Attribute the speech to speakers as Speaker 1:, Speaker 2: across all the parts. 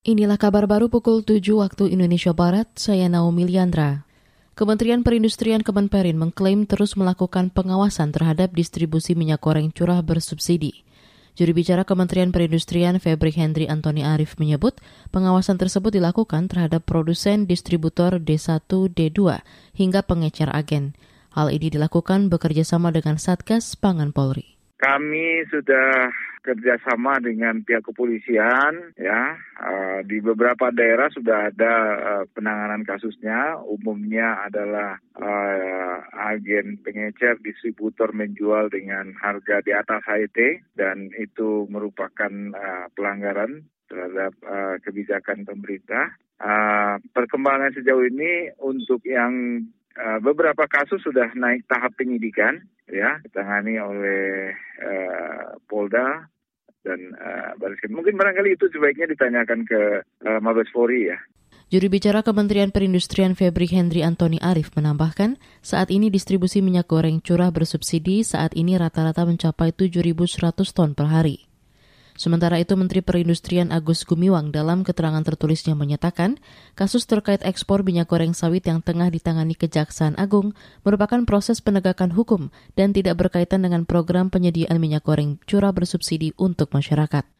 Speaker 1: Inilah kabar baru pukul 7 waktu Indonesia Barat, saya Naomi Liandra. Kementerian Perindustrian Kemenperin mengklaim terus melakukan pengawasan terhadap distribusi minyak goreng curah bersubsidi. Juru bicara Kementerian Perindustrian Febri Hendri Antoni Arif menyebut pengawasan tersebut dilakukan terhadap produsen distributor D1, D2 hingga pengecer agen. Hal ini dilakukan bekerjasama dengan Satgas Pangan Polri.
Speaker 2: Kami sudah kerjasama dengan pihak kepolisian ya uh, di beberapa daerah sudah ada uh, penanganan kasusnya umumnya adalah uh, agen pengecer distributor menjual dengan harga di atas HET dan itu merupakan uh, pelanggaran terhadap uh, kebijakan pemerintah. Uh, perkembangan sejauh ini untuk yang uh, beberapa kasus sudah naik tahap penyidikan ya ditangani oleh uh, Polda dan uh, Baris Mungkin barangkali itu sebaiknya ditanyakan ke uh, Mabes Polri ya.
Speaker 1: Juru bicara Kementerian Perindustrian Febri Hendri Antoni Arif menambahkan, saat ini distribusi minyak goreng curah bersubsidi saat ini rata-rata mencapai 7.100 ton per hari. Sementara itu Menteri Perindustrian Agus Gumiwang dalam keterangan tertulisnya menyatakan kasus terkait ekspor minyak goreng sawit yang tengah ditangani Kejaksaan Agung merupakan proses penegakan hukum dan tidak berkaitan dengan program penyediaan minyak goreng curah bersubsidi untuk masyarakat.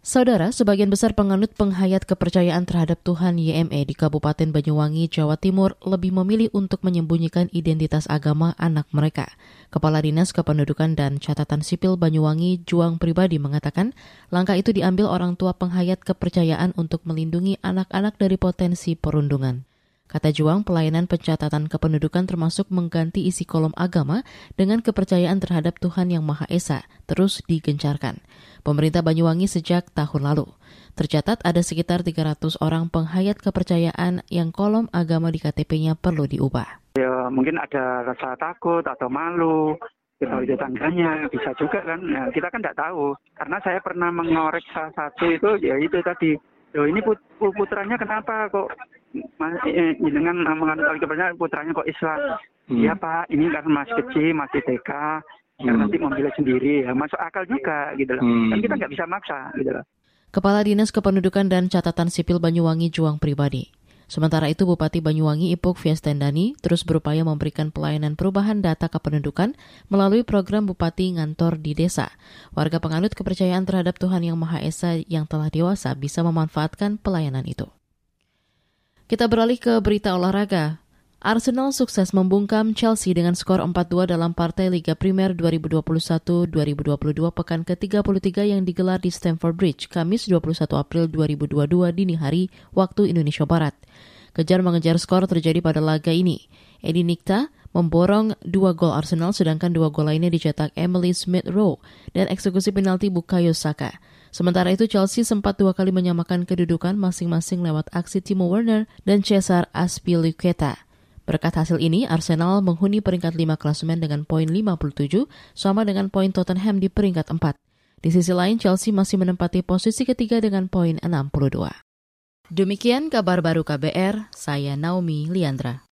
Speaker 1: Saudara, sebagian besar penganut penghayat kepercayaan terhadap Tuhan YME di Kabupaten Banyuwangi, Jawa Timur lebih memilih untuk menyembunyikan identitas agama anak mereka. Kepala Dinas Kependudukan dan Catatan Sipil Banyuwangi, Juang Pribadi mengatakan, langkah itu diambil orang tua penghayat kepercayaan untuk melindungi anak-anak dari potensi perundungan. Kata Juang, pelayanan pencatatan kependudukan termasuk mengganti isi kolom agama dengan kepercayaan terhadap Tuhan Yang Maha Esa terus digencarkan. Pemerintah Banyuwangi sejak tahun lalu. Tercatat ada sekitar 300 orang penghayat kepercayaan yang kolom agama di KTP-nya perlu diubah.
Speaker 3: Ya, mungkin ada rasa takut atau malu, kita tetangganya bisa juga kan ya, kita kan tidak tahu karena saya pernah mengorek salah satu itu ya itu tadi Loh ini put putranya kenapa kok eh, dengan menganut kepercayaan putranya kok Islam? Hmm. Iya hmm. Pak, ini kan masih kecil, masih TK, yang hmm. nanti memilih sendiri, ya masuk akal juga gitu loh. Hmm. Kan kita nggak bisa maksa gitu loh.
Speaker 1: Kepala Dinas Kependudukan dan Catatan Sipil Banyuwangi Juang Pribadi. Sementara itu Bupati Banyuwangi Ipuk Fiestendani terus berupaya memberikan pelayanan perubahan data kependudukan melalui program Bupati Ngantor di desa. Warga penganut kepercayaan terhadap Tuhan Yang Maha Esa yang telah dewasa bisa memanfaatkan pelayanan itu. Kita beralih ke berita olahraga. Arsenal sukses membungkam Chelsea dengan skor 4-2 dalam partai Liga Primer 2021-2022 pekan ke-33 yang digelar di Stamford Bridge, Kamis 21 April 2022 dini hari waktu Indonesia Barat. Kejar mengejar skor terjadi pada laga ini. Edi Nikta memborong dua gol Arsenal sedangkan dua gol lainnya dicetak Emily Smith-Rowe dan eksekusi penalti Bukayo Saka. Sementara itu Chelsea sempat dua kali menyamakan kedudukan masing-masing lewat aksi Timo Werner dan Cesar Azpilicueta. Berkat hasil ini, Arsenal menghuni peringkat 5 klasemen dengan poin 57, sama dengan poin Tottenham di peringkat 4. Di sisi lain, Chelsea masih menempati posisi ketiga dengan poin 62. Demikian kabar baru KBR, saya Naomi Liandra.